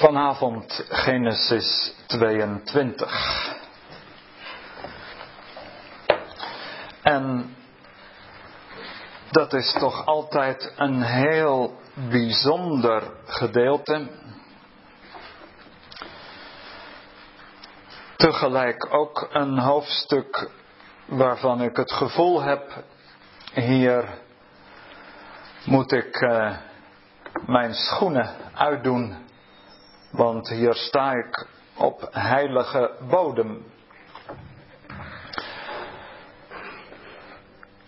Vanavond Genesis 22. En dat is toch altijd een heel bijzonder gedeelte. Tegelijk ook een hoofdstuk waarvan ik het gevoel heb, hier moet ik uh, mijn schoenen uitdoen want hier sta ik op heilige bodem.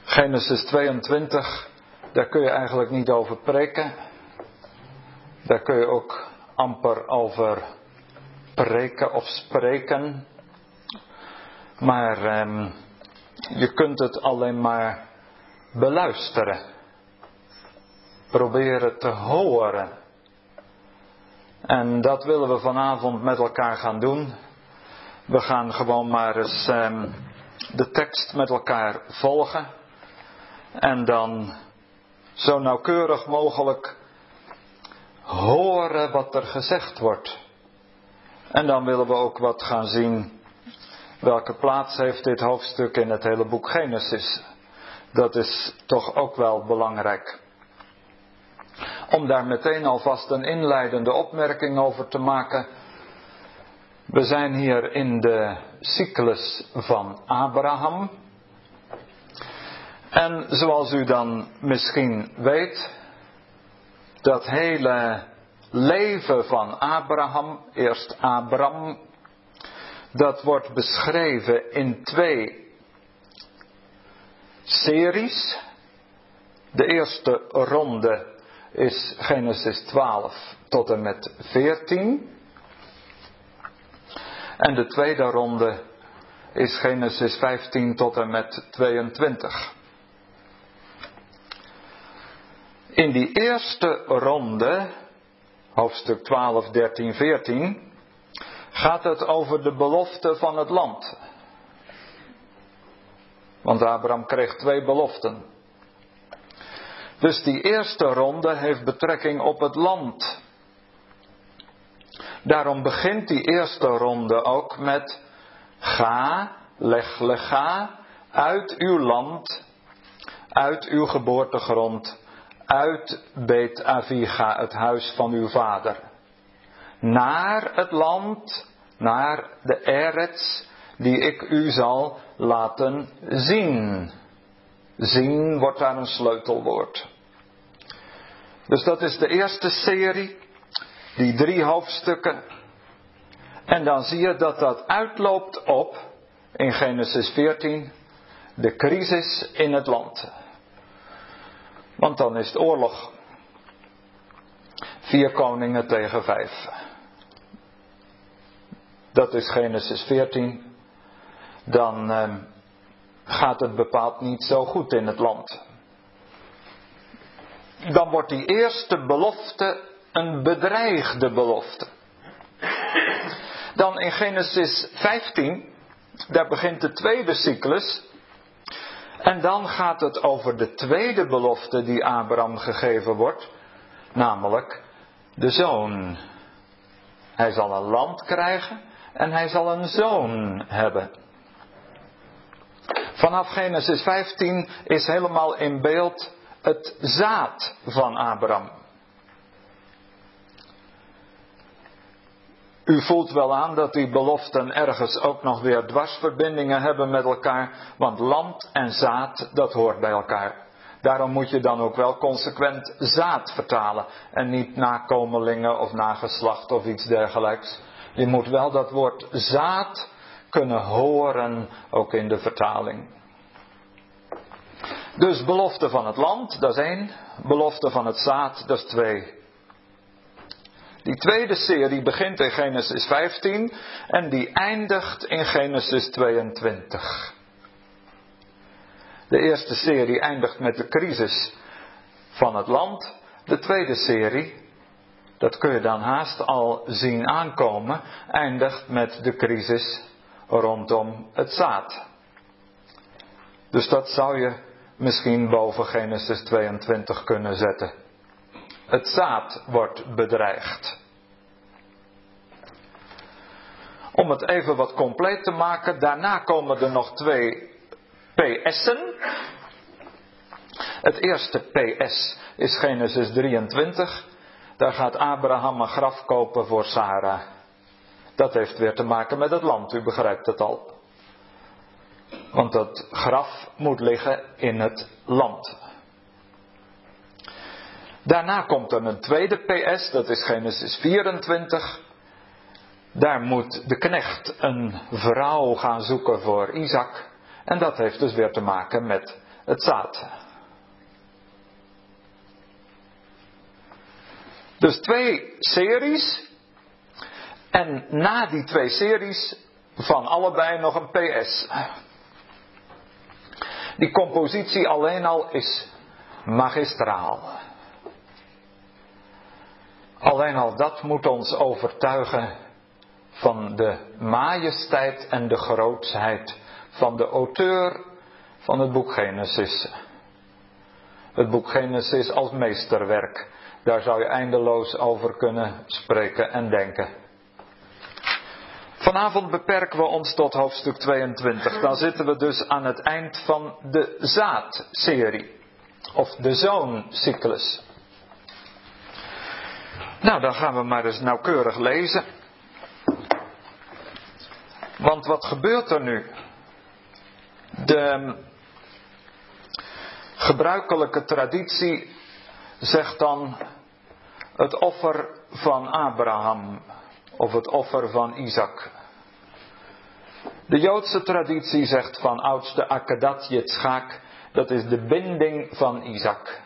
Genesis 22, daar kun je eigenlijk niet over preken. Daar kun je ook amper over preken of spreken. Maar eh, je kunt het alleen maar beluisteren. Proberen te horen. En dat willen we vanavond met elkaar gaan doen. We gaan gewoon maar eens um, de tekst met elkaar volgen. En dan zo nauwkeurig mogelijk horen wat er gezegd wordt. En dan willen we ook wat gaan zien. Welke plaats heeft dit hoofdstuk in het hele boek Genesis? Dat is toch ook wel belangrijk om daar meteen alvast een inleidende opmerking over te maken. We zijn hier in de cyclus van Abraham. En zoals u dan misschien weet, dat hele leven van Abraham, eerst Abram, dat wordt beschreven in twee series. De eerste ronde is Genesis 12 tot en met 14. En de tweede ronde is Genesis 15 tot en met 22. In die eerste ronde, hoofdstuk 12, 13, 14, gaat het over de belofte van het land. Want Abraham kreeg twee beloften. Dus die eerste ronde heeft betrekking op het land. Daarom begint die eerste ronde ook met ga, leg, ga uit uw land, uit uw geboortegrond, uit Bet Aviga, het huis van uw vader. Naar het land, naar de Eretz, die ik u zal laten zien. Zien wordt daar een sleutelwoord. Dus dat is de eerste serie, die drie hoofdstukken. En dan zie je dat dat uitloopt op, in Genesis 14, de crisis in het land. Want dan is het oorlog. Vier koningen tegen vijf. Dat is Genesis 14. Dan eh, gaat het bepaald niet zo goed in het land dan wordt die eerste belofte een bedreigde belofte. Dan in Genesis 15, daar begint de tweede cyclus. En dan gaat het over de tweede belofte die Abraham gegeven wordt, namelijk de zoon. Hij zal een land krijgen en hij zal een zoon hebben. Vanaf Genesis 15 is helemaal in beeld het zaad van Abraham. U voelt wel aan dat die beloften ergens ook nog weer dwarsverbindingen hebben met elkaar, want land en zaad, dat hoort bij elkaar. Daarom moet je dan ook wel consequent zaad vertalen en niet nakomelingen of nageslacht of iets dergelijks. Je moet wel dat woord zaad kunnen horen, ook in de vertaling. Dus belofte van het land, dat is één. Belofte van het zaad, dat is twee. Die tweede serie begint in Genesis 15 en die eindigt in Genesis 22. De eerste serie eindigt met de crisis van het land. De tweede serie, dat kun je dan haast al zien aankomen, eindigt met de crisis rondom het zaad. Dus dat zou je misschien boven Genesis 22 kunnen zetten. Het zaad wordt bedreigd. Om het even wat compleet te maken, daarna komen er nog twee PS'en. Het eerste PS is Genesis 23. Daar gaat Abraham een graf kopen voor Sarah. Dat heeft weer te maken met het land, u begrijpt het al. Want dat graf moet liggen in het land. Daarna komt er een tweede PS, dat is Genesis 24. Daar moet de knecht een vrouw gaan zoeken voor Isaac. En dat heeft dus weer te maken met het zaad. Dus twee series. En na die twee series van allebei nog een PS. Die compositie alleen al is magistraal. Alleen al dat moet ons overtuigen van de majesteit en de grootsheid van de auteur van het boek Genesis. Het boek Genesis als meesterwerk. Daar zou je eindeloos over kunnen spreken en denken. Vanavond beperken we ons tot hoofdstuk 22. Dan zitten we dus aan het eind van de zaadserie. Of de zooncyclus. Nou, dan gaan we maar eens nauwkeurig lezen. Want wat gebeurt er nu? De gebruikelijke traditie zegt dan het offer van Abraham of het offer van Isaac. De Joodse traditie zegt van oudste Akedat Yitzchak, dat is de binding van Isaac.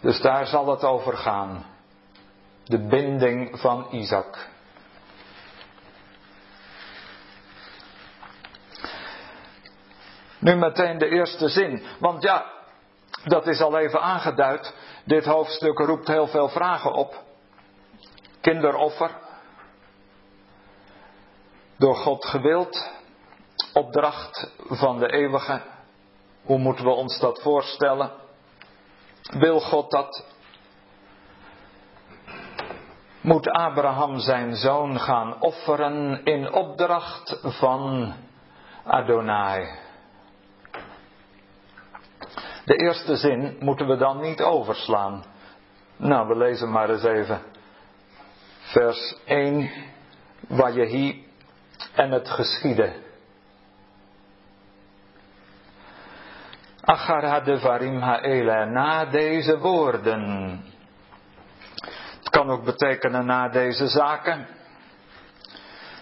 Dus daar zal het over gaan. De binding van Isaac. Nu meteen de eerste zin. Want ja, dat is al even aangeduid. Dit hoofdstuk roept heel veel vragen op. Kinderoffer. Door God gewild. Opdracht van de eeuwige. Hoe moeten we ons dat voorstellen? Wil God dat? Moet Abraham zijn zoon gaan offeren in opdracht van Adonai? De eerste zin moeten we dan niet overslaan. Nou, we lezen maar eens even. Vers 1. Wajehi en het geschiedde. Achar varim ha'ele, na deze woorden. Het kan ook betekenen na deze zaken.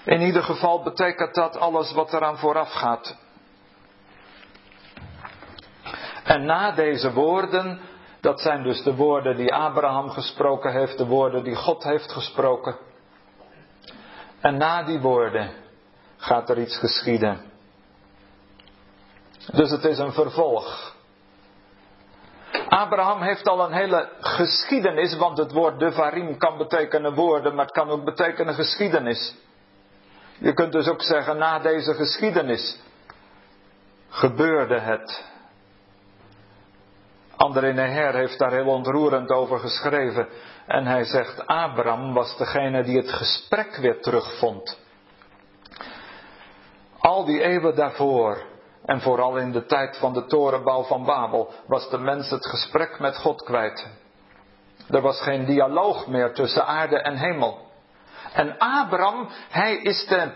In ieder geval betekent dat alles wat eraan vooraf gaat. En na deze woorden, dat zijn dus de woorden die Abraham gesproken heeft, de woorden die God heeft gesproken. En na die woorden gaat er iets geschieden. Dus het is een vervolg. Abraham heeft al een hele geschiedenis, want het woord devarim kan betekenen woorden, maar het kan ook betekenen geschiedenis. Je kunt dus ook zeggen, na deze geschiedenis gebeurde het. André Neher heeft daar heel ontroerend over geschreven. En hij zegt, Abraham was degene die het gesprek weer terugvond. Al die eeuwen daarvoor, en vooral in de tijd van de torenbouw van Babel, was de mens het gesprek met God kwijt. Er was geen dialoog meer tussen aarde en hemel. En Abraham, hij is de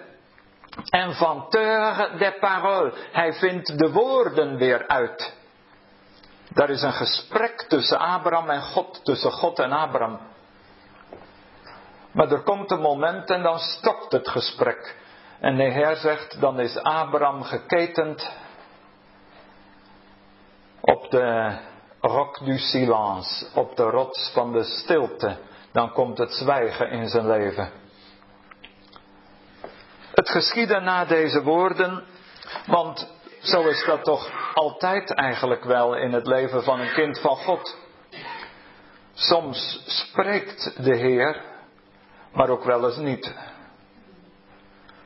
inventeur des paroles. Hij vindt de woorden weer uit. Daar is een gesprek tussen Abraham en God, tussen God en Abraham. Maar er komt een moment en dan stokt het gesprek. En de Heer zegt, dan is Abraham geketend op de roc du silence, op de rots van de stilte. Dan komt het zwijgen in zijn leven. Het geschiedde na deze woorden, want zo is dat toch altijd eigenlijk wel in het leven van een kind van God. Soms spreekt de Heer, maar ook wel eens niet.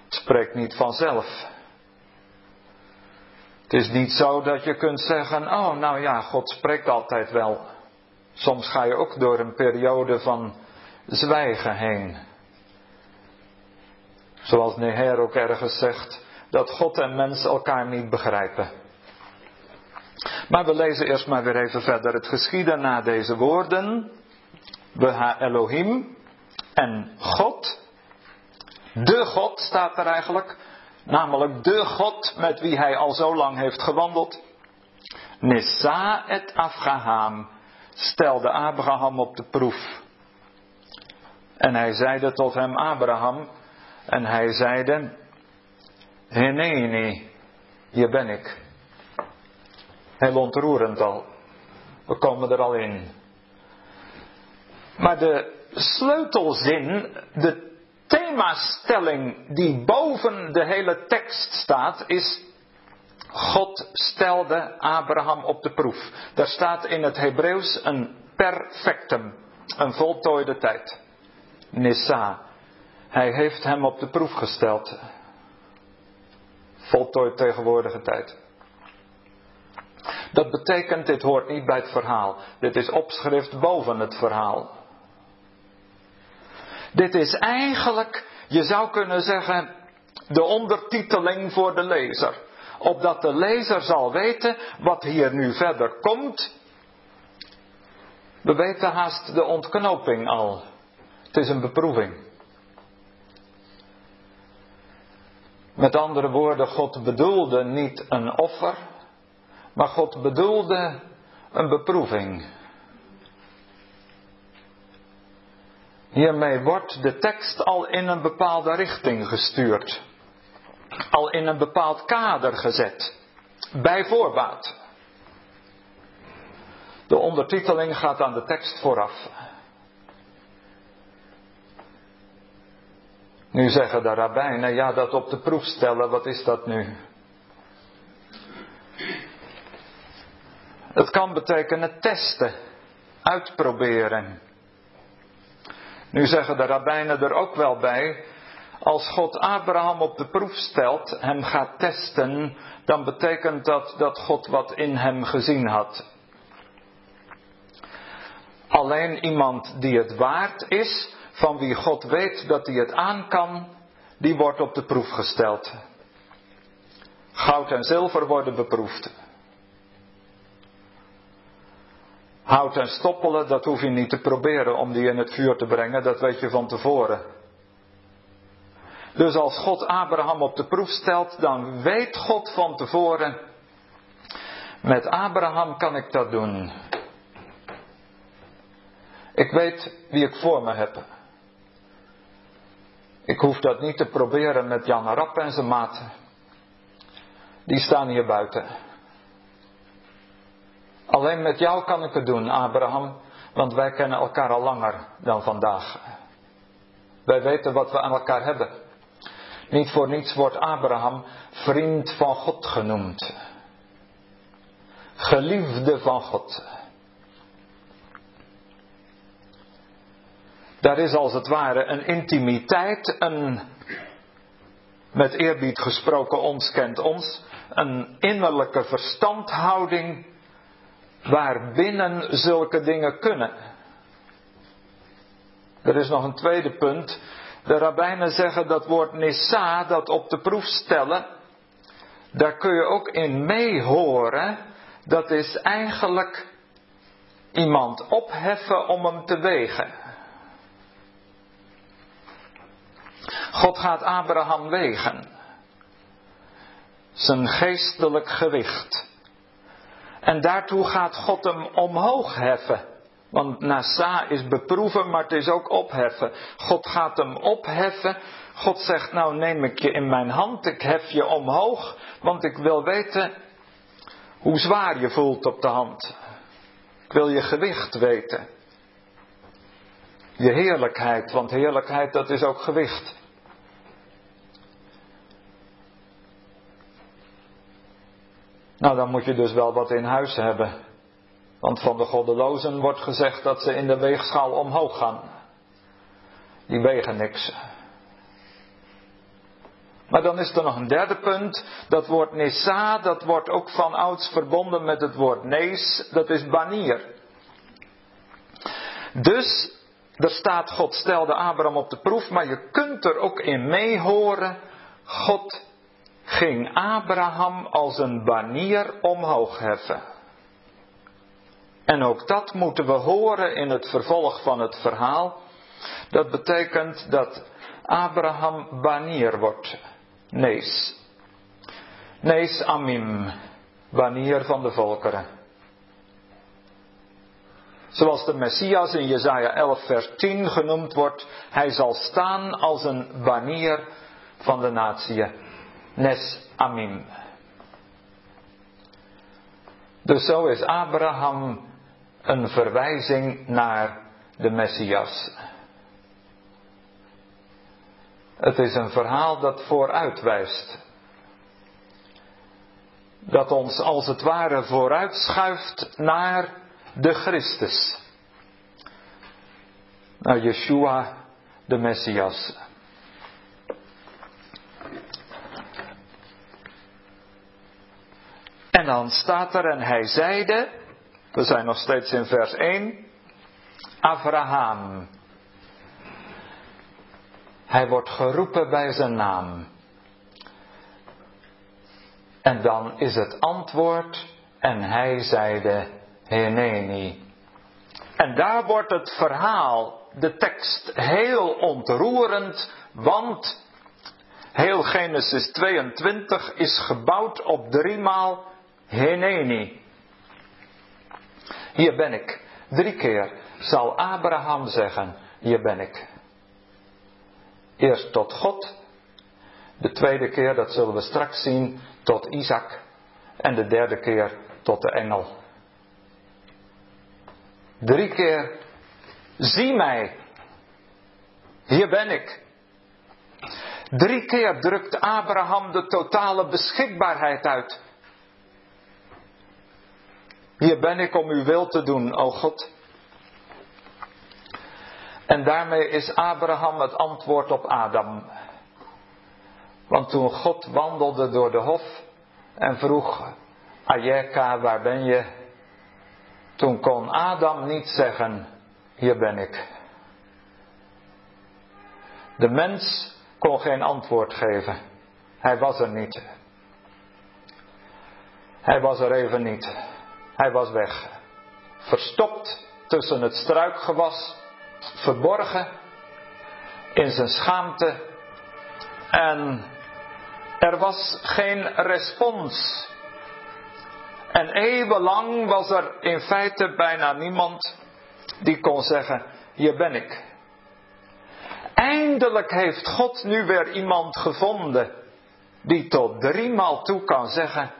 Spreekt niet vanzelf. Het is niet zo dat je kunt zeggen, oh nou ja, God spreekt altijd wel. Soms ga je ook door een periode van zwijgen heen. Zoals Neher ook ergens zegt, dat God en mens elkaar niet begrijpen. Maar we lezen eerst maar weer even verder. Het geschieden na deze woorden. We Elohim en God. De God staat er eigenlijk. Namelijk de God met wie hij al zo lang heeft gewandeld. Nissa et Afgaham stelde Abraham op de proef. En hij zeide tot hem Abraham. En hij zeide, Heneni, hier ben ik. Heel ontroerend al. We komen er al in. Maar de sleutelzin, de themastelling die boven de hele tekst staat, is God stelde Abraham op de proef. Daar staat in het Hebreeuws een perfectum, een voltooide tijd. Nissa. Hij heeft hem op de proef gesteld. Voltooid tegenwoordige tijd. Dat betekent, dit hoort niet bij het verhaal. Dit is opschrift boven het verhaal. Dit is eigenlijk, je zou kunnen zeggen, de ondertiteling voor de lezer. Opdat de lezer zal weten wat hier nu verder komt. We weten haast de ontknoping al. Het is een beproeving. Met andere woorden, God bedoelde niet een offer, maar God bedoelde een beproeving. Hiermee wordt de tekst al in een bepaalde richting gestuurd. Al in een bepaald kader gezet. Bij voorbaat. De ondertiteling gaat aan de tekst vooraf. Nu zeggen de rabbijnen, ja dat op de proef stellen, wat is dat nu? Het kan betekenen testen, uitproberen. Nu zeggen de rabbijnen er ook wel bij, als God Abraham op de proef stelt, hem gaat testen, dan betekent dat dat God wat in hem gezien had. Alleen iemand die het waard is, van wie God weet dat hij het aan kan, die wordt op de proef gesteld. Goud en zilver worden beproefd. Hout en stoppelen, dat hoef je niet te proberen om die in het vuur te brengen, dat weet je van tevoren. Dus als God Abraham op de proef stelt, dan weet God van tevoren, met Abraham kan ik dat doen. Ik weet wie ik voor me heb. Ik hoef dat niet te proberen met Jan Rapp en zijn maten. Die staan hier buiten. Alleen met jou kan ik het doen, Abraham, want wij kennen elkaar al langer dan vandaag. Wij weten wat we aan elkaar hebben. Niet voor niets wordt Abraham vriend van God genoemd. Geliefde van God. Daar is als het ware een intimiteit, een, met eerbied gesproken, ons kent ons, een innerlijke verstandhouding waarbinnen zulke dingen kunnen. Er is nog een tweede punt. De rabbijnen zeggen dat woord nissa, dat op de proef stellen, daar kun je ook in meehoren. Dat is eigenlijk iemand opheffen om hem te wegen. God gaat Abraham wegen. Zijn geestelijk gewicht. En daartoe gaat God hem omhoog heffen. Want Nasa is beproeven, maar het is ook opheffen. God gaat hem opheffen. God zegt, nou neem ik je in mijn hand, ik hef je omhoog, want ik wil weten hoe zwaar je voelt op de hand. Ik wil je gewicht weten. Je heerlijkheid, want heerlijkheid dat is ook gewicht. Nou, dan moet je dus wel wat in huis hebben. Want van de goddelozen wordt gezegd dat ze in de weegschaal omhoog gaan. Die wegen niks. Maar dan is er nog een derde punt. Dat woord Nissa, dat wordt ook van ouds verbonden met het woord Nees. Dat is banier. Dus er staat God stelde Abraham op de proef, maar je kunt er ook in meehoren. God ging Abraham als een banier omhoog heffen. En ook dat moeten we horen in het vervolg van het verhaal. Dat betekent dat Abraham banier wordt. Nees. Nees Amim. Banier van de volkeren. Zoals de Messias in Jesaja 11 vers 10 genoemd wordt. Hij zal staan als een banier van de natieën. Nes Amim. Dus zo is Abraham een verwijzing naar de Messias. Het is een verhaal dat vooruitwijst. Dat ons als het ware vooruitschuift naar de Christus. Naar Yeshua, de Messias. Dan staat er, en hij zeide, we zijn nog steeds in vers 1, Abraham. Hij wordt geroepen bij zijn naam. En dan is het antwoord, en hij zeide, Heneni. En daar wordt het verhaal, de tekst, heel ontroerend, want heel Genesis 22 is gebouwd op driemaal Heneni. Hier ben ik. Drie keer zal Abraham zeggen, hier ben ik. Eerst tot God. De tweede keer, dat zullen we straks zien, tot Isaac. En de derde keer tot de engel. Drie keer, zie mij. Hier ben ik. Drie keer drukt Abraham de totale beschikbaarheid uit. Hier ben ik om uw wil te doen, o God. En daarmee is Abraham het antwoord op Adam. Want toen God wandelde door de hof en vroeg, Ayeka, waar ben je? Toen kon Adam niet zeggen, hier ben ik. De mens kon geen antwoord geven. Hij was er niet. Hij was er even niet. Hij was weg. Verstopt tussen het struikgewas, verborgen in zijn schaamte. En er was geen respons. En eeuwenlang was er in feite bijna niemand die kon zeggen: Hier ben ik. Eindelijk heeft God nu weer iemand gevonden die tot driemaal toe kan zeggen: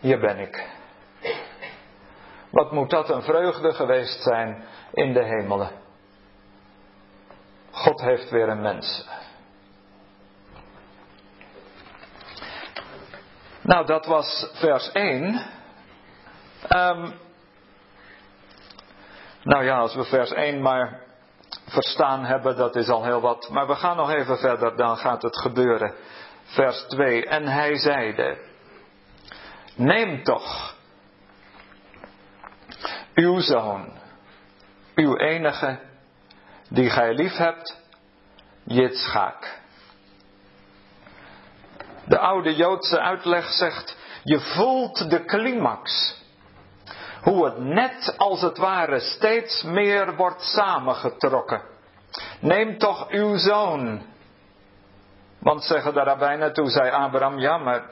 Hier ben ik. Wat moet dat een vreugde geweest zijn in de hemelen. God heeft weer een mens. Nou, dat was vers 1. Ehm, nou ja, als we vers 1 maar verstaan hebben, dat is al heel wat. Maar we gaan nog even verder, dan gaat het gebeuren. Vers 2. En hij zeide: Neem toch uw zoon, uw enige, die gij lief hebt. De oude Joodse uitleg zegt, je voelt de climax. Hoe het net als het ware steeds meer wordt samengetrokken. Neem toch uw zoon. Want zeggen de rabbijnen, toen zei Abraham, ja maar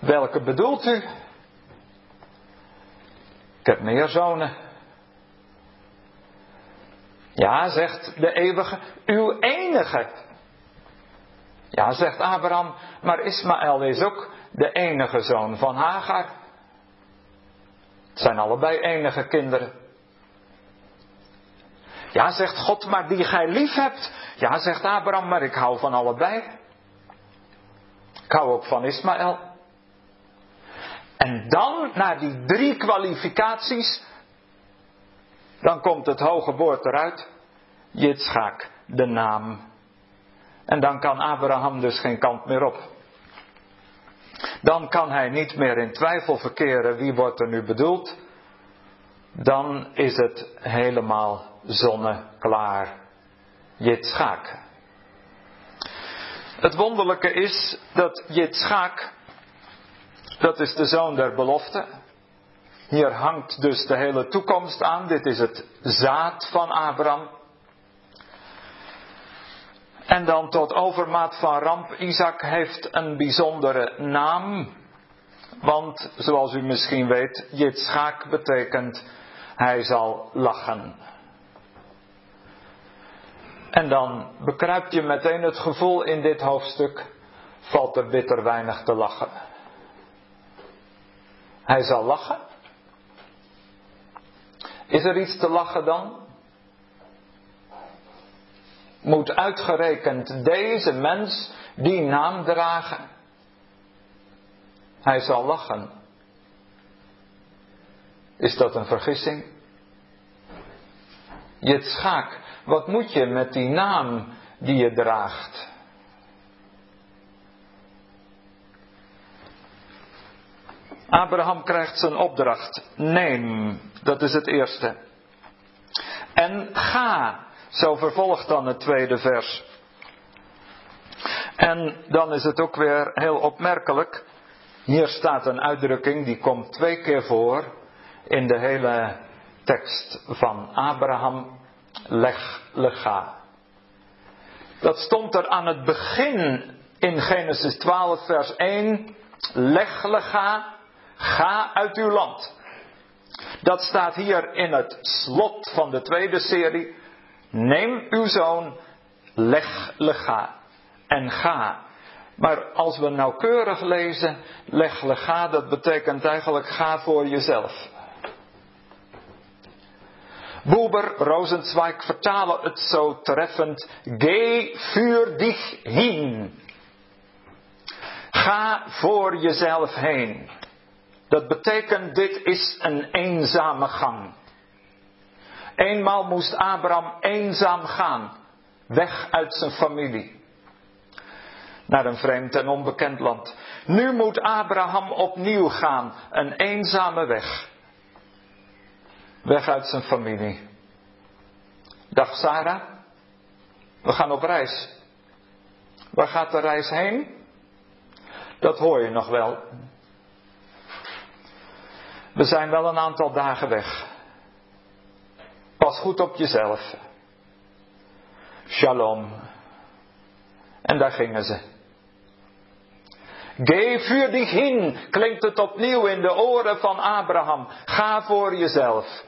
welke bedoelt u? Ik heb meer zonen. Ja, zegt de eeuwige, uw enige. Ja, zegt Abraham, maar Ismaël is ook de enige zoon van Hagar. Het zijn allebei enige kinderen. Ja, zegt God, maar die gij lief hebt. Ja, zegt Abraham, maar ik hou van allebei. Ik hou ook van Ismaël. En dan, na die drie kwalificaties, dan komt het hoge woord eruit. Jitschaak, de naam. En dan kan Abraham dus geen kant meer op. Dan kan hij niet meer in twijfel verkeren wie wordt er nu bedoeld. dan is het helemaal zonneklaar. Jitschaak. Het wonderlijke is dat Jitschaak, dat is de zoon der belofte. Hier hangt dus de hele toekomst aan. Dit is het zaad van Abraham. En dan tot overmaat van ramp, Isaac heeft een bijzondere naam. Want, zoals u misschien weet, Jitschaak betekent hij zal lachen. En dan bekruipt je meteen het gevoel in dit hoofdstuk, valt er bitter weinig te lachen. Hij zal lachen. Is er iets te lachen dan? Moet uitgerekend deze mens die naam dragen? Hij zal lachen. Is dat een vergissing? Jitschaak, wat moet je met die naam die je draagt? Abraham krijgt zijn opdracht. Neem, dat is het eerste. En ga, zo vervolgt dan het tweede vers. En dan is het ook weer heel opmerkelijk. Hier staat een uitdrukking die komt twee keer voor in de hele tekst van Abraham. Leg lega. Dat stond er aan het begin in Genesis 12 vers 1. Leg lega, ga uit uw land. Dat staat hier in het slot van de tweede serie. Neem uw zoon, leg lega en ga. Maar als we nauwkeurig lezen, leg lega, dat betekent eigenlijk ga voor jezelf. Buber, Rosenzweig vertalen het zo treffend. Geh für dich hin. Ga voor jezelf heen. Dat betekent, dit is een eenzame gang. Eenmaal moest Abraham eenzaam gaan, weg uit zijn familie, naar een vreemd en onbekend land. Nu moet Abraham opnieuw gaan, een eenzame weg, weg uit zijn familie. Dag Sarah, we gaan op reis. Waar gaat de reis heen? Dat hoor je nog wel. We zijn wel een aantal dagen weg. Pas goed op jezelf. Shalom. En daar gingen ze. Geh für dich hin, klinkt het opnieuw in de oren van Abraham. Ga voor jezelf.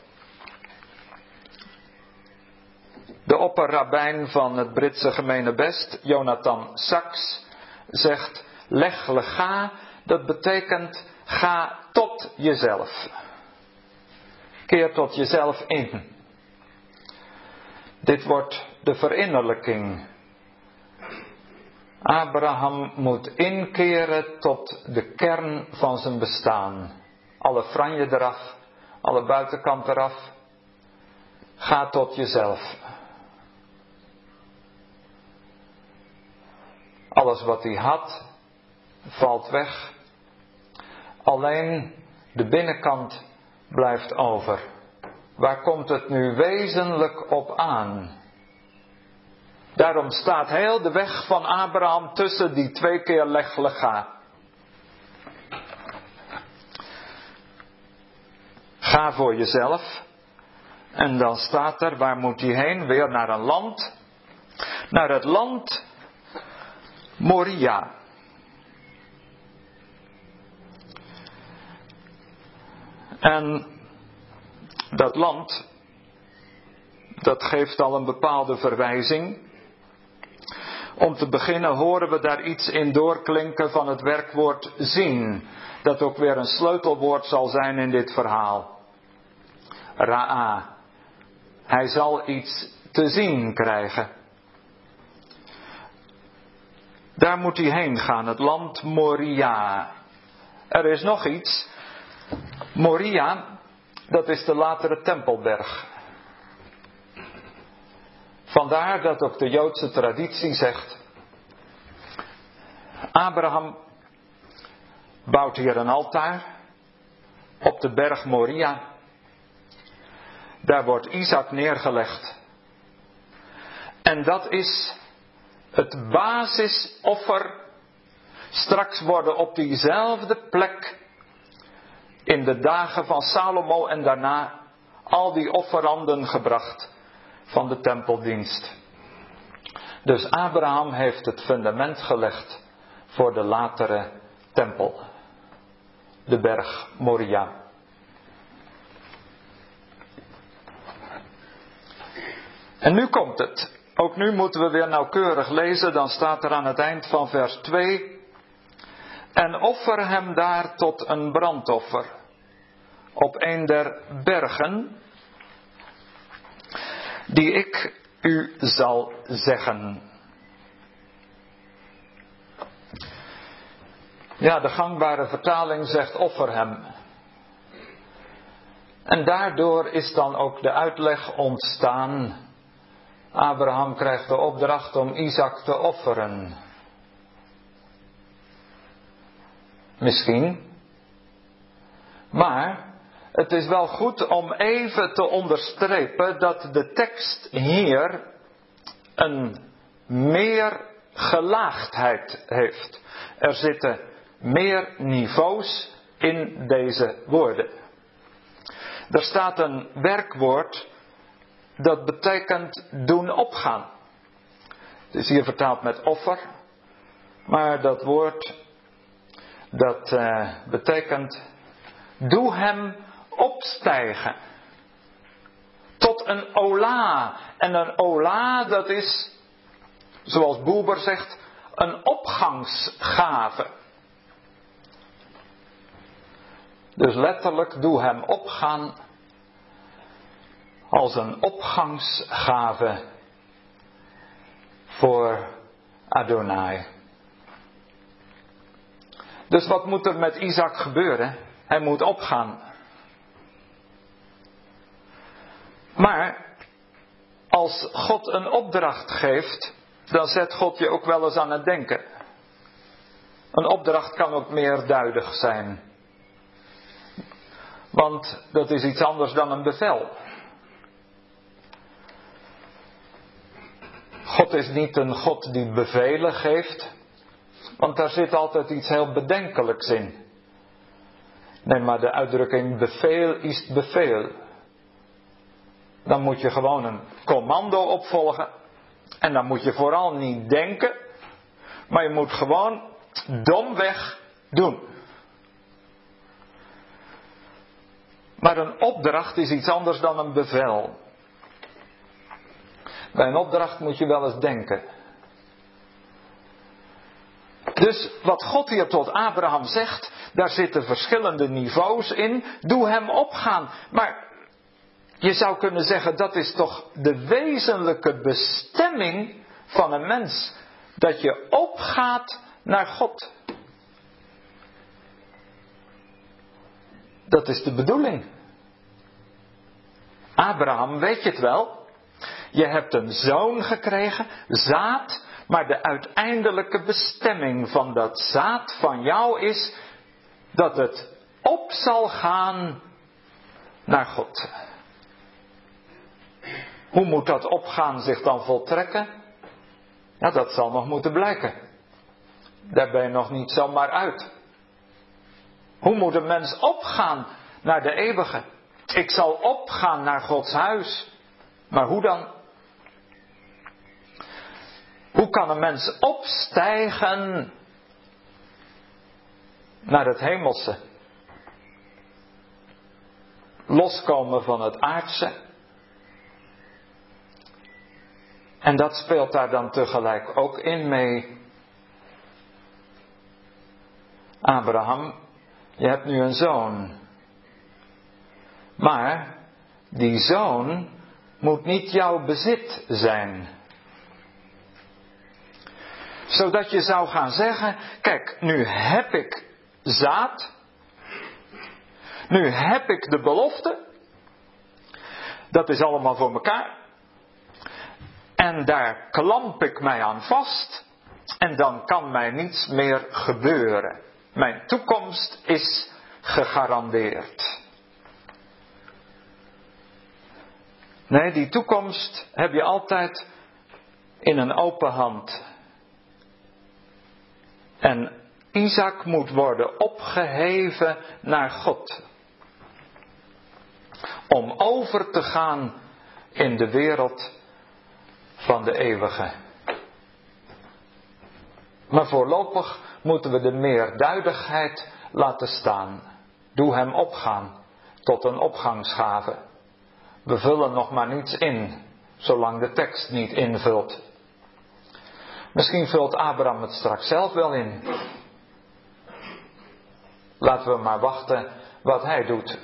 De opperrabijn van het Britse gemeenebest, Jonathan Sachs, zegt: leg lega, dat betekent ga tot jezelf. Keer tot jezelf in. Dit wordt de verinnerlijking. Abraham moet inkeren tot de kern van zijn bestaan. Alle franje eraf, alle buitenkant eraf. Ga tot jezelf. Alles wat hij had, valt weg. Alleen de binnenkant blijft over. Waar komt het nu wezenlijk op aan? Daarom staat heel de weg van Abraham tussen die twee keer leglega. Ga voor jezelf. En dan staat er, waar moet hij heen? Weer naar een land. Naar het land Moria. En dat land, dat geeft al een bepaalde verwijzing. Om te beginnen horen we daar iets in doorklinken van het werkwoord zien, dat ook weer een sleutelwoord zal zijn in dit verhaal. Ra'a. Hij zal iets te zien krijgen. Daar moet hij heen gaan, het land Moria. Er is nog iets. Moria, dat is de latere Tempelberg. Vandaar dat ook de Joodse traditie zegt: Abraham bouwt hier een altaar op de berg Moria. Daar wordt Isaac neergelegd. En dat is het basisoffer. Straks worden op diezelfde plek in de dagen van Salomo en daarna al die offeranden gebracht van de tempeldienst. Dus Abraham heeft het fundament gelegd voor de latere tempel, de berg Moria. En nu komt het. Ook nu moeten we weer nauwkeurig lezen, dan staat er aan het eind van vers 2. En offer hem daar tot een brandoffer op een der bergen, die ik u zal zeggen. Ja, de gangbare vertaling zegt offer hem. En daardoor is dan ook de uitleg ontstaan Abraham krijgt de opdracht om Isaac te offeren. Misschien. Maar het is wel goed om even te onderstrepen dat de tekst hier een meer gelaagdheid heeft. Er zitten meer niveaus in deze woorden. Er staat een werkwoord dat betekent doen opgaan. Het is hier vertaald met offer, maar dat woord dat uh, betekent doe hem opstijgen tot een ola. En een ola dat is, zoals Boeber zegt, een opgangsgave. Dus letterlijk doe hem opgaan als een opgangsgave voor Adonai. Dus wat moet er met Isaac gebeuren? Hij moet opgaan. Maar als God een opdracht geeft, dan zet God je ook wel eens aan het denken. Een opdracht kan ook meerduidig zijn. Want dat is iets anders dan een bevel. God is niet een God die bevelen geeft, want daar zit altijd iets heel bedenkelijks in. Nee, maar de uitdrukking beveel is beveel. Dan moet je gewoon een commando opvolgen. En dan moet je vooral niet denken, maar je moet gewoon domweg doen. Maar een opdracht is iets anders dan een bevel. Bij een opdracht moet je wel eens denken. Dus wat God hier tot Abraham zegt, daar zitten verschillende niveaus in. Doe hem opgaan. Maar je zou kunnen zeggen, dat is toch de wezenlijke bestemming van een mens. Dat je opgaat naar God. Dat is de bedoeling. Abraham, weet je het wel? Je hebt een zoon gekregen, zaad, maar de uiteindelijke bestemming van dat zaad van jou is dat het op zal gaan naar God. Hoe moet dat opgaan zich dan voltrekken? Ja, dat zal nog moeten blijken. Daar ben je nog niet zomaar uit. Hoe moet een mens opgaan naar de eeuwige? Ik zal opgaan naar Gods huis. Maar hoe dan? Hoe kan een mens opstijgen naar het hemelse? Loskomen van het aardse. En dat speelt daar dan tegelijk ook in mee. Abraham, je hebt nu een zoon. Maar die zoon moet niet jouw bezit zijn zodat je zou gaan zeggen, kijk, nu heb ik zaad. Nu heb ik de belofte. Dat is allemaal voor elkaar. En daar klamp ik mij aan vast. En dan kan mij niets meer gebeuren. Mijn toekomst is gegarandeerd. Nee, die toekomst heb je altijd in een open hand. En Isaac moet worden opgeheven naar God. Om over te gaan in de wereld van de eeuwige. Maar voorlopig moeten we de meerduidigheid laten staan. Doe hem opgaan tot een opgangsgave. We vullen nog maar niets in, zolang de tekst niet invult. Misschien vult Abraham het straks zelf wel in. Laten we maar wachten wat hij doet.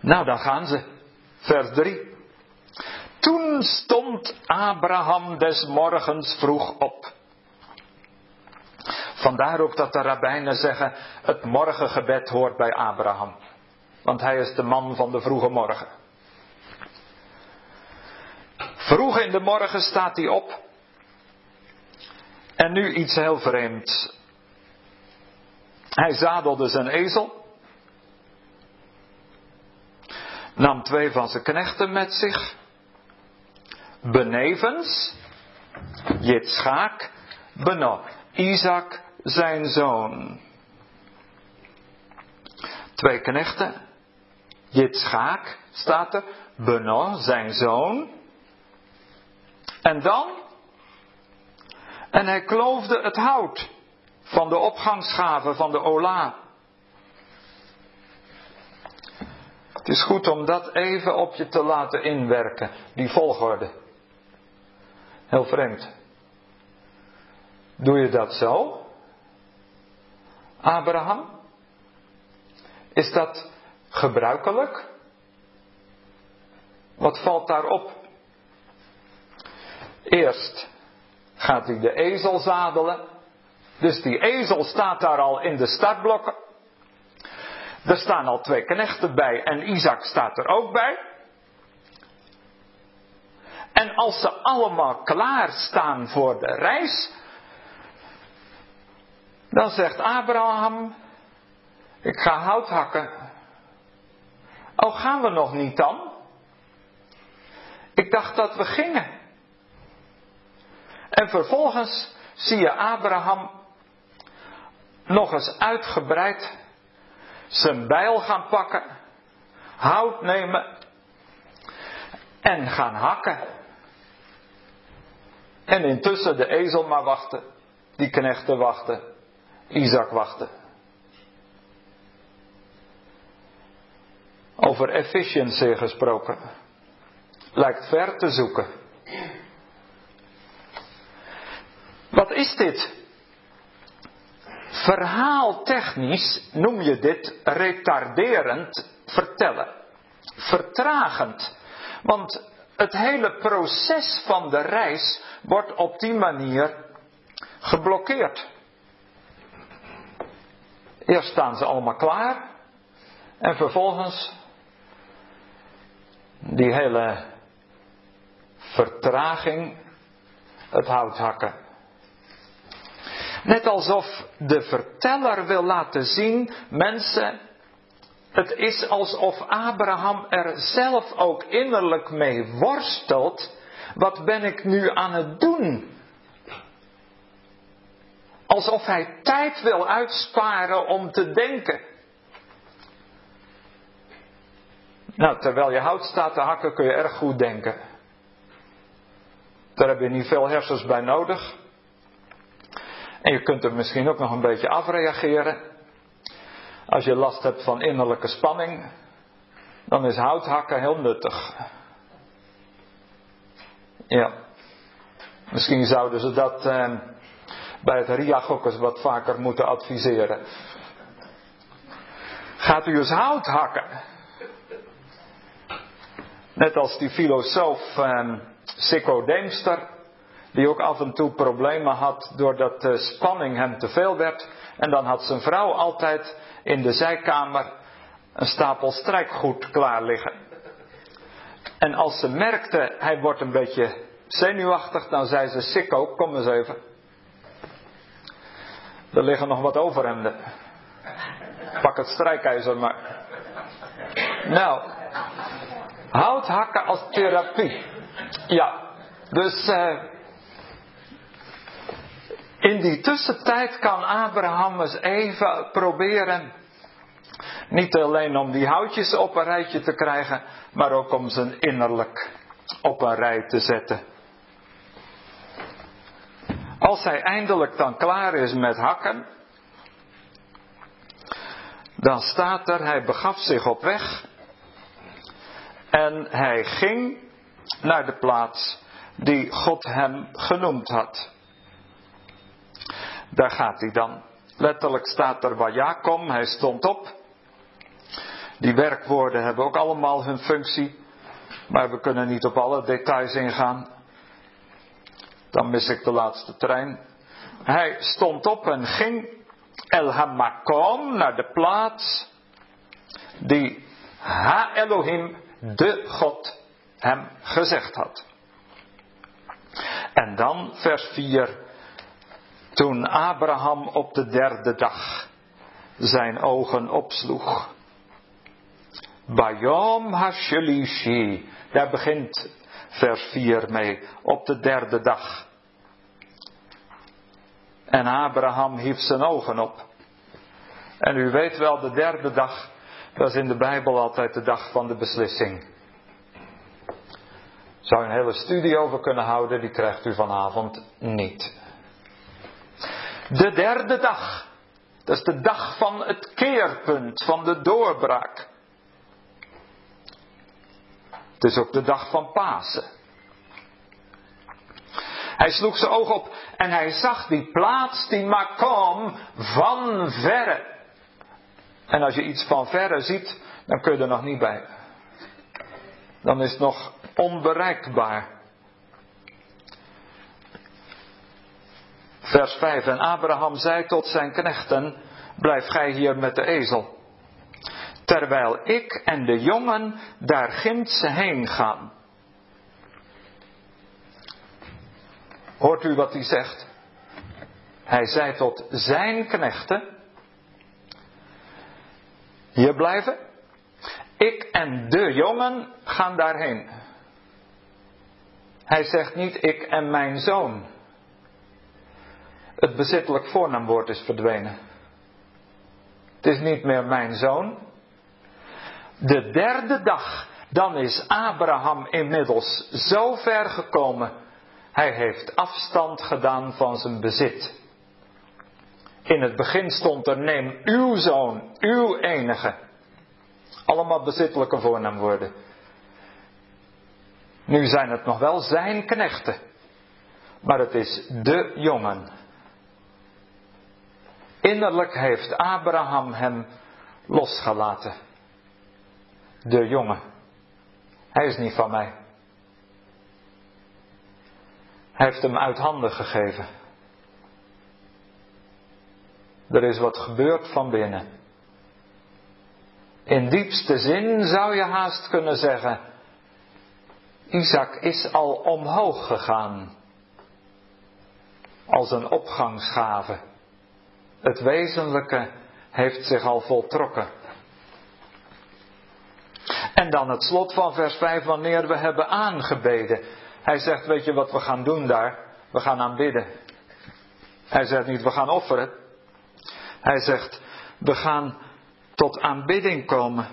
Nou, dan gaan ze. Vers 3. Toen stond Abraham des morgens vroeg op. Vandaar ook dat de rabbijnen zeggen: het morgengebed hoort bij Abraham. Want hij is de man van de vroege morgen. Vroeg in de morgen staat hij op. En nu iets heel vreemds. Hij zadelde zijn ezel. Nam twee van zijn knechten met zich. Benevens Jitschaak, Beno, Isaac zijn zoon. Twee knechten. Jitschaak staat er. Beno, zijn zoon. En dan? En hij kloofde het hout van de opgangsgave van de Ola. Het is goed om dat even op je te laten inwerken, die volgorde. Heel vreemd. Doe je dat zo? Abraham? Is dat gebruikelijk? Wat valt daarop? Eerst gaat hij de ezel zadelen. Dus die ezel staat daar al in de startblokken. Er staan al twee knechten bij en Isaac staat er ook bij. En als ze allemaal klaar staan voor de reis, dan zegt Abraham, ik ga hout hakken. Oh, gaan we nog niet dan? Ik dacht dat we gingen. En vervolgens zie je Abraham nog eens uitgebreid zijn bijl gaan pakken, hout nemen en gaan hakken. En intussen de ezel maar wachten, die knechten wachten, Isaac wachten. Over efficiency gesproken. Lijkt ver te zoeken. Wat is dit? Verhaaltechnisch noem je dit retarderend vertellen. Vertragend. Want het hele proces van de reis wordt op die manier geblokkeerd. Eerst staan ze allemaal klaar en vervolgens die hele vertraging, het hout hakken. Net alsof de verteller wil laten zien, mensen, het is alsof Abraham er zelf ook innerlijk mee worstelt. Wat ben ik nu aan het doen? Alsof hij tijd wil uitsparen om te denken. Nou, terwijl je hout staat te hakken kun je erg goed denken. Daar heb je niet veel hersens bij nodig. En je kunt er misschien ook nog een beetje afreageren. Als je last hebt van innerlijke spanning, dan is houthakken heel nuttig. Ja. Misschien zouden ze dat eh, bij het RIAG ook eens wat vaker moeten adviseren. Gaat u eens hout hakken? Net als die filosoof eh, Sikko Deemster die ook af en toe problemen had doordat de spanning hem te veel werd. En dan had zijn vrouw altijd in de zijkamer een stapel strijkgoed klaar liggen. En als ze merkte hij wordt een beetje zenuwachtig, dan zei ze: Sikko, kom eens even. Er liggen nog wat overhemden. Pak het strijkijzer maar. Nou, hout hakken als therapie. Ja, dus uh, in die tussentijd kan Abraham eens even proberen. Niet alleen om die houtjes op een rijtje te krijgen, maar ook om zijn innerlijk op een rij te zetten. Als hij eindelijk dan klaar is met hakken, dan staat er, hij begaf zich op weg en hij ging naar de plaats die God hem genoemd had. Daar gaat hij dan. Letterlijk staat er waar Jacob, hij stond op. Die werkwoorden hebben ook allemaal hun functie, maar we kunnen niet op alle details ingaan. Dan mis ik de laatste trein. Hij stond op en ging El Hamakom naar de plaats die Ha Elohim, de God, hem gezegd had. En dan vers 4. Toen Abraham op de derde dag zijn ogen opsloeg. Bayom Hashelishi. Daar begint vers 4 mee. Op de derde dag. En Abraham hief zijn ogen op. En u weet wel, de derde dag, dat is in de Bijbel altijd de dag van de beslissing. Zou een hele studie over kunnen houden, die krijgt u vanavond niet. De derde dag, dat is de dag van het keerpunt, van de doorbraak. Het is ook de dag van Pasen. Hij sloeg zijn oog op en hij zag die plaats, die Makom, van verre. En als je iets van verre ziet, dan kun je er nog niet bij. Dan is het nog onbereikbaar. Vers 5. En Abraham zei tot zijn knechten: Blijf gij hier met de ezel. Terwijl ik en de jongen daar ginds heen gaan. Hoort u wat hij zegt? Hij zei tot zijn knechten: Hier blijven. Ik en de jongen gaan daarheen. Hij zegt niet ik en mijn zoon. Het bezittelijk voornaamwoord is verdwenen. Het is niet meer mijn zoon. De derde dag, dan is Abraham inmiddels zo ver gekomen. Hij heeft afstand gedaan van zijn bezit. In het begin stond er: neem uw zoon, uw enige. Allemaal bezittelijke voornaamwoorden. Nu zijn het nog wel zijn knechten. Maar het is de jongen. Innerlijk heeft Abraham hem losgelaten. De jongen. Hij is niet van mij. Hij heeft hem uit handen gegeven. Er is wat gebeurd van binnen. In diepste zin zou je haast kunnen zeggen: Isaac is al omhoog gegaan. Als een opgangsgave. Het wezenlijke heeft zich al voltrokken. En dan het slot van vers 5, wanneer we hebben aangebeden. Hij zegt, weet je wat we gaan doen daar? We gaan aanbidden. Hij zegt niet, we gaan offeren. Hij zegt, we gaan tot aanbidding komen.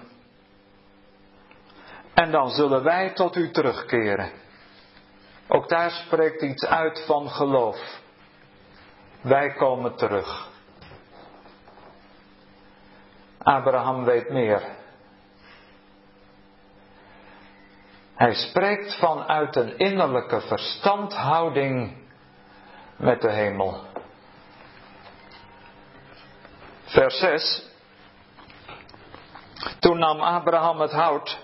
En dan zullen wij tot u terugkeren. Ook daar spreekt iets uit van geloof. Wij komen terug. Abraham weet meer. Hij spreekt vanuit een innerlijke verstandhouding met de hemel. Vers 6. Toen nam Abraham het hout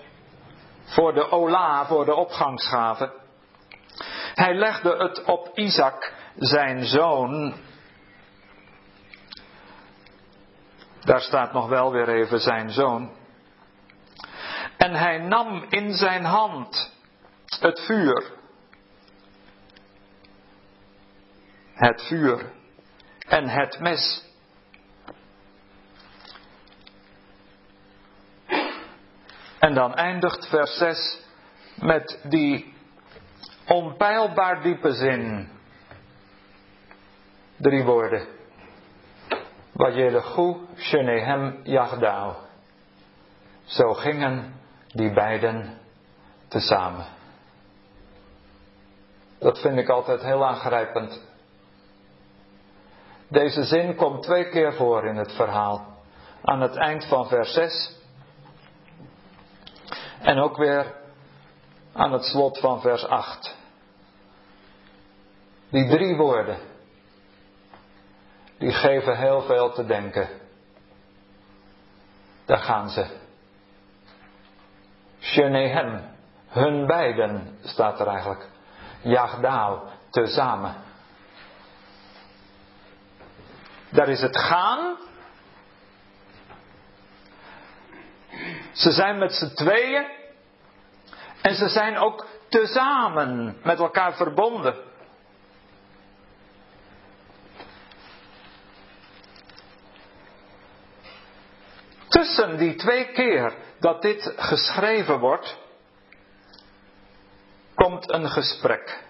voor de ola, voor de opgangsgave. Hij legde het op Isaac, zijn zoon. Daar staat nog wel weer even zijn zoon. En hij nam in zijn hand het vuur. Het vuur en het mes. En dan eindigt vers 6 met die onpeilbaar diepe zin. Drie woorden. Vayelechu shenehem yagdao. Zo gingen die beiden tezamen. Dat vind ik altijd heel aangrijpend. Deze zin komt twee keer voor in het verhaal. Aan het eind van vers 6 en ook weer aan het slot van vers 8. Die drie woorden, die geven heel veel te denken. Daar gaan ze. Shenehem, hun beiden staat er eigenlijk. Jagdaal, tezamen. Daar is het gaan. Ze zijn met z'n tweeën. En ze zijn ook tezamen met elkaar verbonden. Tussen die twee keer dat dit geschreven wordt, komt een gesprek.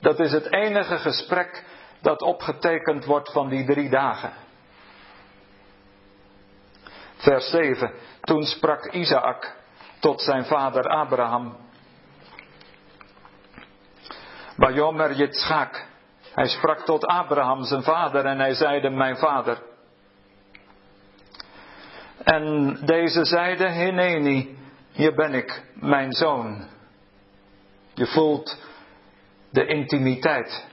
Dat is het enige gesprek dat opgetekend wordt van die drie dagen. Vers 7. Toen sprak Isaac tot zijn vader Abraham. Bajomer Yitzchak. Hij sprak tot Abraham zijn vader en hij zeide mijn vader. En deze zeide, Hineni, hier ben ik, mijn zoon. Je voelt de intimiteit.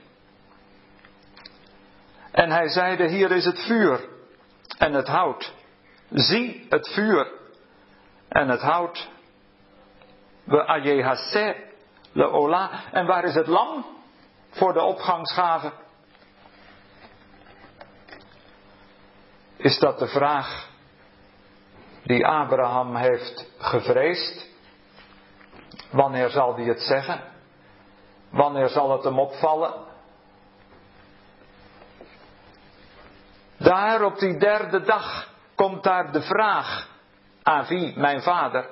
En hij zeide, hier is het vuur en het hout. Zie het vuur en het hout. We ajehase le ola. En waar is het lam voor de opgangsgave? Is dat de vraag die Abraham heeft gevreesd? Wanneer zal hij het zeggen? Wanneer zal het hem opvallen? Daar op die derde dag komt daar de vraag wie? Mijn vader.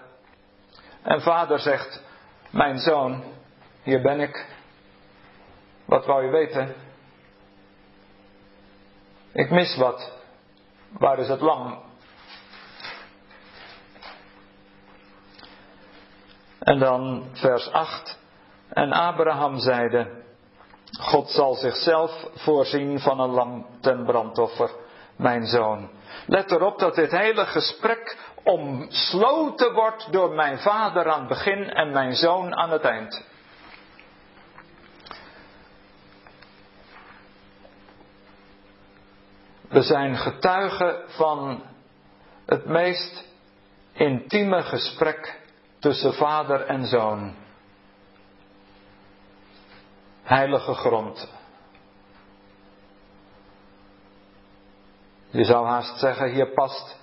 En vader zegt, mijn zoon, hier ben ik. Wat wou je weten? Ik mis wat. Waar is het lam? En dan vers 8. En Abraham zeide, God zal zichzelf voorzien van een lam ten brandoffer, mijn zoon. Let erop dat dit hele gesprek omsloten wordt door mijn vader aan het begin en mijn zoon aan het eind. We zijn getuigen van het meest intieme gesprek tussen vader en zoon. Heilige grond. Je zou haast zeggen, hier past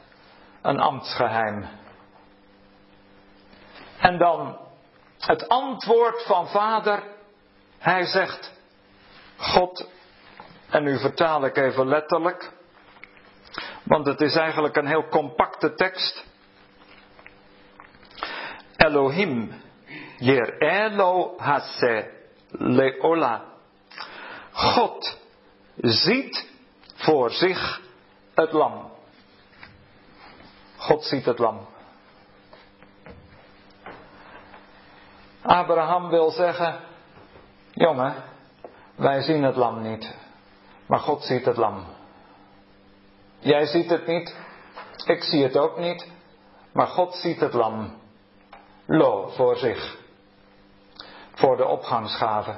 een ambtsgeheim. En dan het antwoord van vader. Hij zegt, God, en nu vertaal ik even letterlijk, want het is eigenlijk een heel compacte tekst. Elohim, Yer Elo Hase Leola. God ziet voor zich het lam. God ziet het lam. Abraham wil zeggen, jongen, wij zien het lam niet, maar God ziet het lam. Jij ziet het niet, ik zie het ook niet, maar God ziet het lam. Lo, voor zich. Voor de opgangsgave.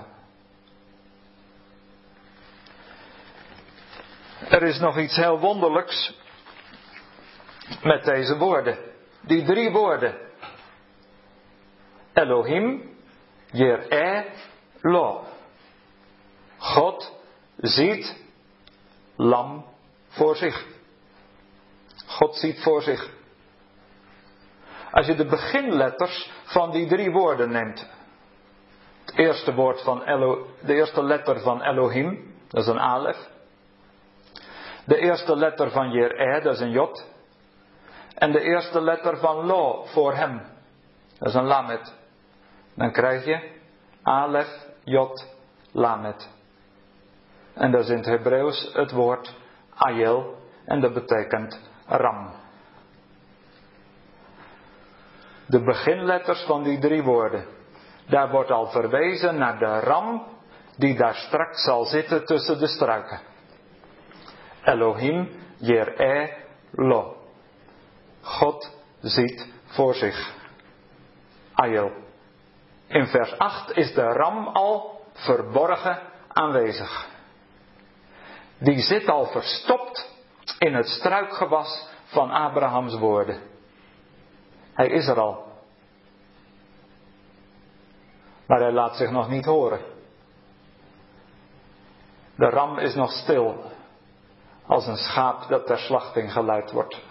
Er is nog iets heel wonderlijks met deze woorden. Die drie woorden. Elohim, Yer-e, Lo. God ziet lam voor zich. God ziet voor zich. Als je de beginletters van die drie woorden neemt. Het eerste woord van Elo, de eerste letter van Elohim, dat is een alef. De eerste letter van Jer-e, dat is een jot. en de eerste letter van Lo voor hem. Dat is een lamet. Dan krijg je Alef, Jot, Lamet. En dat is in het Hebreeuws het woord Ayel en dat betekent Ram. De beginletters van die drie woorden. Daar wordt al verwezen naar de ram die daar straks zal zitten tussen de struiken. Elohim Jer'e Lo. God ziet voor zich. Ayel. In vers 8 is de ram al verborgen aanwezig. Die zit al verstopt in het struikgewas van Abrahams woorden. Hij is er al. Maar hij laat zich nog niet horen. De ram is nog stil, als een schaap dat ter slachting geleid wordt.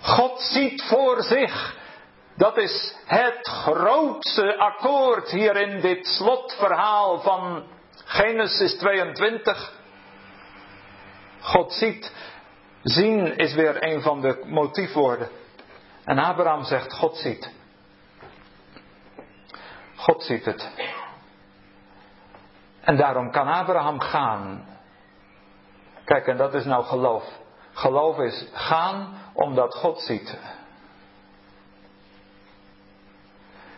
God ziet voor zich. Dat is het grootste akkoord hier in dit slotverhaal van Genesis 22. God ziet. Zien is weer een van de motiefwoorden. En Abraham zegt: God ziet. God ziet het. En daarom kan Abraham gaan. Kijk, en dat is nou geloof. Geloof is gaan omdat God ziet.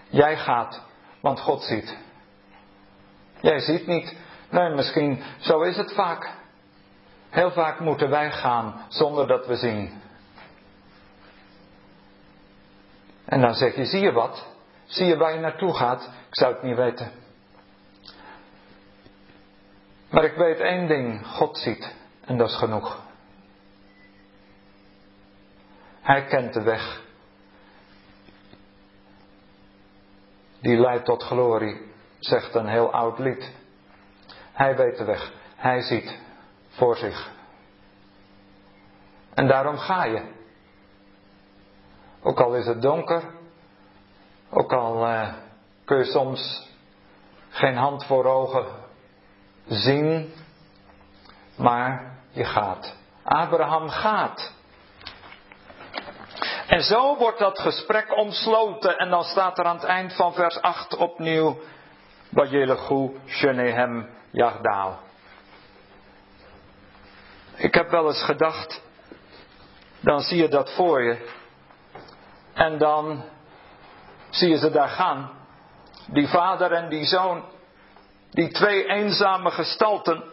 Jij gaat, want God ziet. Jij ziet niet. Nee, misschien, zo is het vaak. Heel vaak moeten wij gaan zonder dat we zien. En dan zeg je, zie je wat? Zie je waar je naartoe gaat? Ik zou het niet weten. Maar ik weet één ding, God ziet. En dat is genoeg. Hij kent de weg. Die leidt tot glorie, zegt een heel oud lied. Hij weet de weg. Hij ziet voor zich. En daarom ga je. Ook al is het donker, ook al uh, kun je soms geen hand voor ogen zien, maar je gaat. Abraham gaat. En zo wordt dat gesprek omsloten en dan staat er aan het eind van vers 8 opnieuw, Bajelechu Shenehem Yagdaal. Ik heb wel eens gedacht, dan zie je dat voor je. En dan zie je ze daar gaan. Die vader en die zoon. Die twee eenzame gestalten.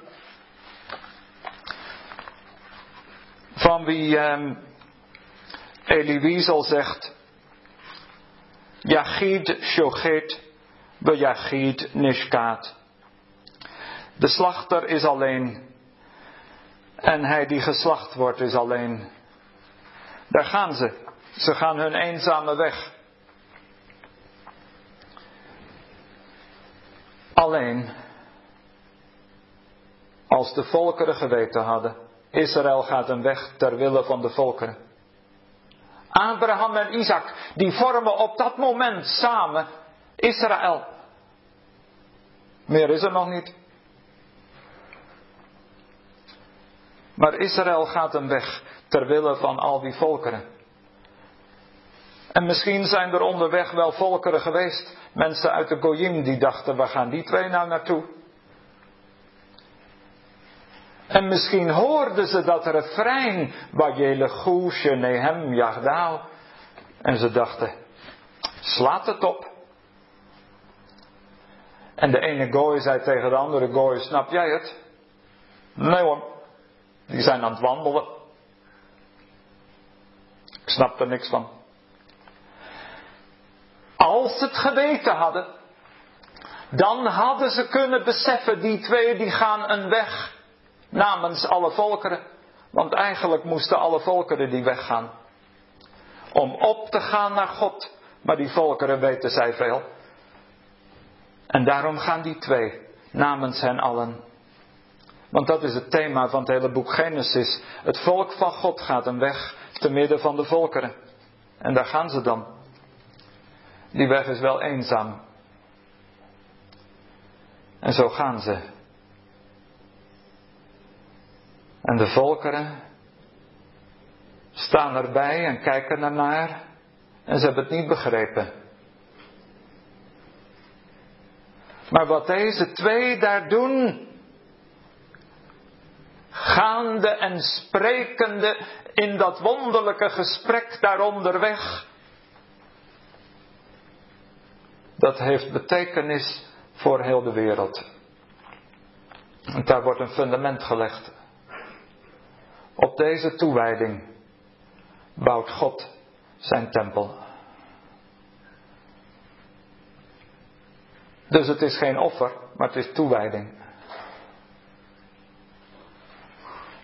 Van wie eh, Elie Wiesel zegt. Yachid shochet Yachid nishkaat. De slachter is alleen. En hij die geslacht wordt is alleen. Daar gaan ze. Ze gaan hun eenzame weg. Alleen, als de volkeren geweten hadden, Israël gaat een weg ter wille van de volkeren. Abraham en Isaac, die vormen op dat moment samen Israël. Meer is er nog niet. Maar Israël gaat een weg ter wille van al die volkeren. En misschien zijn er onderweg wel volkeren geweest, mensen uit de Goyim die dachten, waar gaan die twee nou naartoe? En misschien hoorden ze dat refrein, Bajelechu Nehem Yagdaal. En ze dachten, slaat het op. En de ene gooi zei tegen de andere gooi, snap jij het? Nee hoor, die zijn aan het wandelen. Ik snap er niks van. Als ze het geweten hadden, dan hadden ze kunnen beseffen, die twee die gaan een weg namens alle volkeren. Want eigenlijk moesten alle volkeren die weggaan. Om op te gaan naar God. Maar die volkeren weten zij veel. En daarom gaan die twee namens hen allen. Want dat is het thema van het hele boek Genesis. Het volk van God gaat een weg te midden van de volkeren. En daar gaan ze dan. Die weg is wel eenzaam. En zo gaan ze. En de volkeren, staan erbij en kijken ernaar en ze hebben het niet begrepen. Maar wat deze twee daar doen, gaande en sprekende in dat wonderlijke gesprek daar onderweg, dat heeft betekenis voor heel de wereld. En daar wordt een fundament gelegd. Op deze toewijding bouwt God zijn tempel. Dus het is geen offer, maar het is toewijding.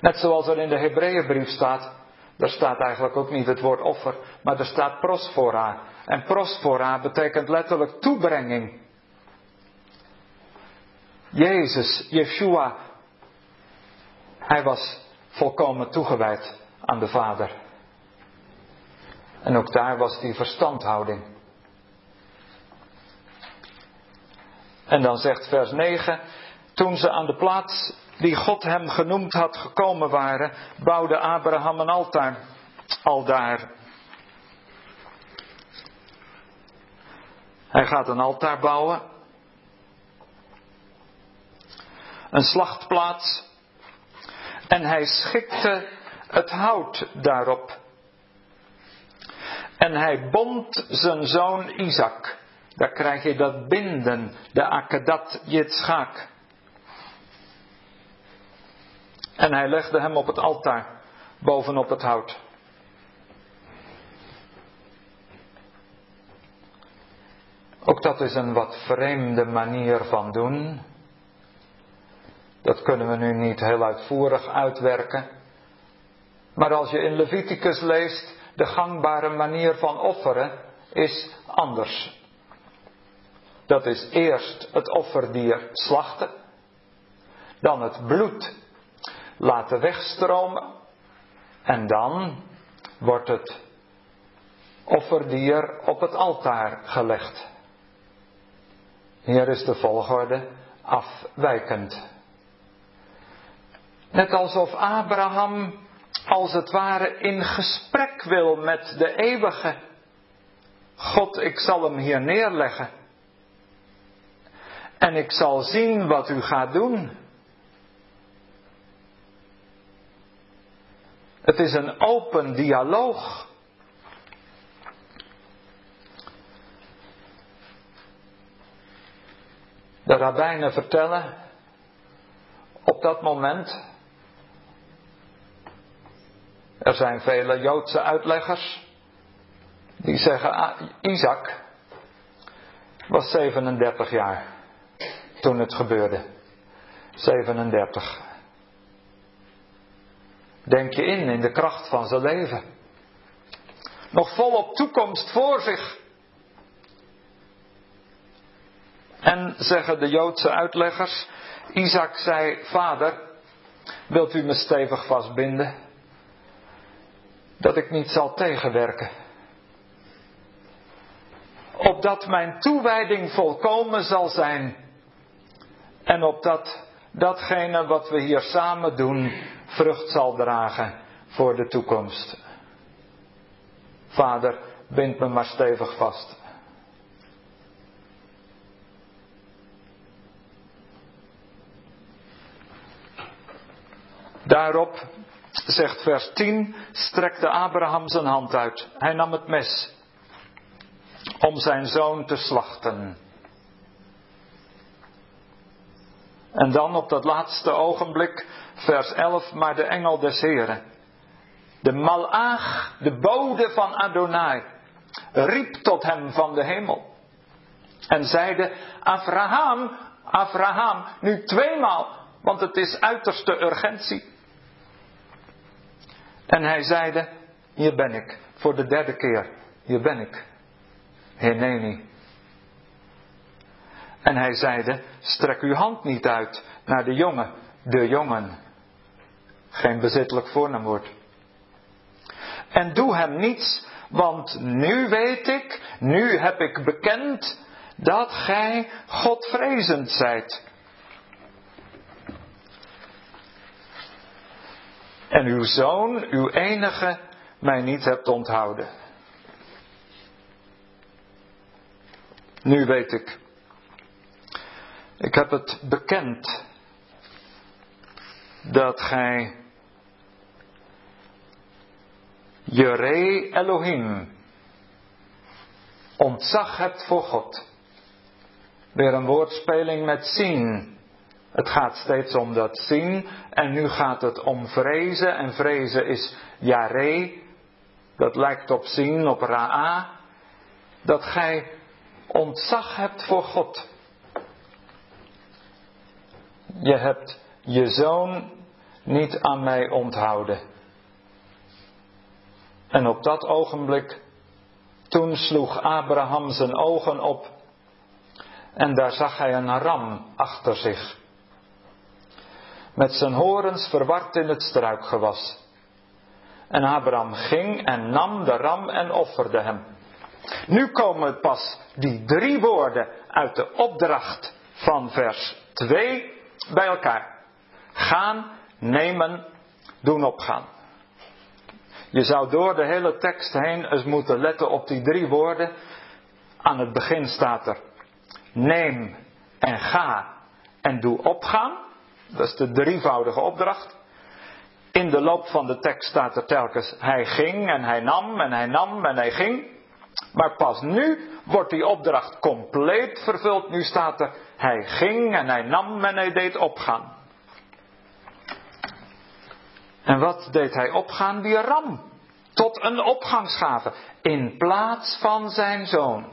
Net zoals er in de Hebreeënbrief staat, daar staat eigenlijk ook niet het woord offer, maar er staat prosfora. En prosfora betekent letterlijk toebrenging. Jezus, Yeshua, hij was volkomen toegewijd aan de Vader. En ook daar was die verstandhouding. En dan zegt vers 9, toen ze aan de plaats die God hem genoemd had gekomen waren, bouwde Abraham een altaar al daar. Hij gaat een altaar bouwen. Een slachtplaats. En hij schikte het hout daarop. En hij bond zijn zoon Isaac. Daar krijg je dat binden, de Akedat Yitzchak. En hij legde hem op het altaar, bovenop het hout. Ook dat is een wat vreemde manier van doen. Dat kunnen we nu niet heel uitvoerig uitwerken. Maar als je in Leviticus leest, de gangbare manier van offeren is anders. Dat is eerst het offerdier slachten, dan het bloed laten wegstromen en dan wordt het offerdier op het altaar gelegd. Hier is de volgorde afwijkend. Net alsof Abraham als het ware in gesprek wil met de eeuwige. God, ik zal hem hier neerleggen. En ik zal zien wat u gaat doen. Het is een open dialoog. De rabbijnen vertellen op dat moment. Er zijn vele Joodse uitleggers die zeggen: ah, Isaac was 37 jaar toen het gebeurde. 37. Denk je in, in de kracht van zijn leven. Nog volop toekomst voor zich. En zeggen de Joodse uitleggers, Isaac zei, vader, wilt u me stevig vastbinden? Dat ik niet zal tegenwerken. Opdat mijn toewijding volkomen zal zijn en opdat datgene wat we hier samen doen vrucht zal dragen voor de toekomst. Vader, bind me maar stevig vast. Daarop, zegt vers 10, strekte Abraham zijn hand uit. Hij nam het mes om zijn zoon te slachten. En dan op dat laatste ogenblik, vers 11, maar de engel des Heren, de malaach, de bode van Adonai, riep tot hem van de hemel. En zeide, Abraham, Abraham, nu tweemaal, want het is uiterste urgentie. En hij zeide, hier ben ik, voor de derde keer, hier ben ik. Heneni, en hij zeide, strek uw hand niet uit naar de jongen, de jongen. Geen bezittelijk voornaamwoord. En doe hem niets, want nu weet ik, nu heb ik bekend dat gij Godvrezend zijt. En uw zoon, uw enige, mij niet hebt onthouden. Nu weet ik. Ik heb het bekend dat gij Jere Elohim ontzag hebt voor God. Weer een woordspeling met zien. Het gaat steeds om dat zien en nu gaat het om vrezen en vrezen is Jare. Dat lijkt op zien, op Ra'a. Dat gij ontzag hebt voor God. Je hebt je zoon niet aan mij onthouden. En op dat ogenblik, toen sloeg Abraham zijn ogen op en daar zag hij een ram achter zich. Met zijn horens verward in het struikgewas. En Abraham ging en nam de ram en offerde hem. Nu komen pas die drie woorden uit de opdracht van vers 2 bij elkaar. Gaan, nemen, doen opgaan. Je zou door de hele tekst heen eens moeten letten op die drie woorden. Aan het begin staat er: neem en ga en doe opgaan. Dat is de drievoudige opdracht. In de loop van de tekst staat er telkens: hij ging en hij nam en hij nam en hij ging. Maar pas nu wordt die opdracht compleet vervuld. Nu staat er: hij ging en hij nam en hij deed opgaan. En wat deed hij opgaan? Die ram. Tot een opgangsgave. In plaats van zijn zoon.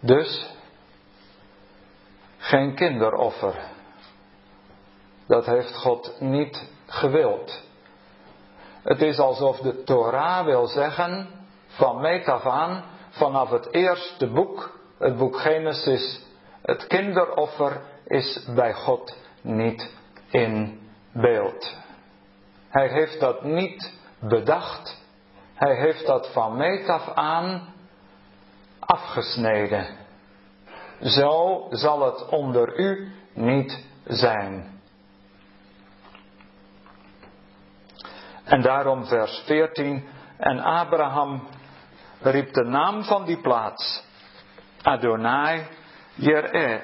Dus geen kinderoffer. Dat heeft God niet gewild. Het is alsof de Torah wil zeggen, van meet af aan, vanaf het eerste boek, het boek Genesis, het kinderoffer is bij God niet in beeld. Hij heeft dat niet bedacht. Hij heeft dat van meet af aan afgesneden. Zo zal het onder u niet zijn. En daarom vers 14. En Abraham riep de naam van die plaats Adonai Jereh.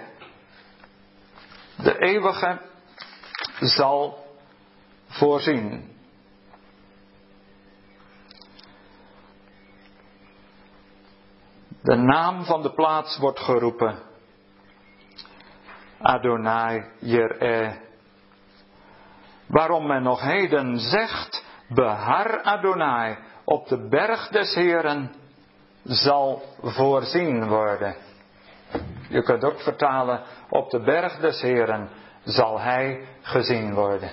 De eeuwige zal voorzien. De naam van de plaats wordt geroepen. Adonai Jereh. Waarom men nog heden zegt, behar Adonai op de berg des Heren zal voorzien worden. Je kunt ook vertalen, op de berg des Heren zal hij gezien worden.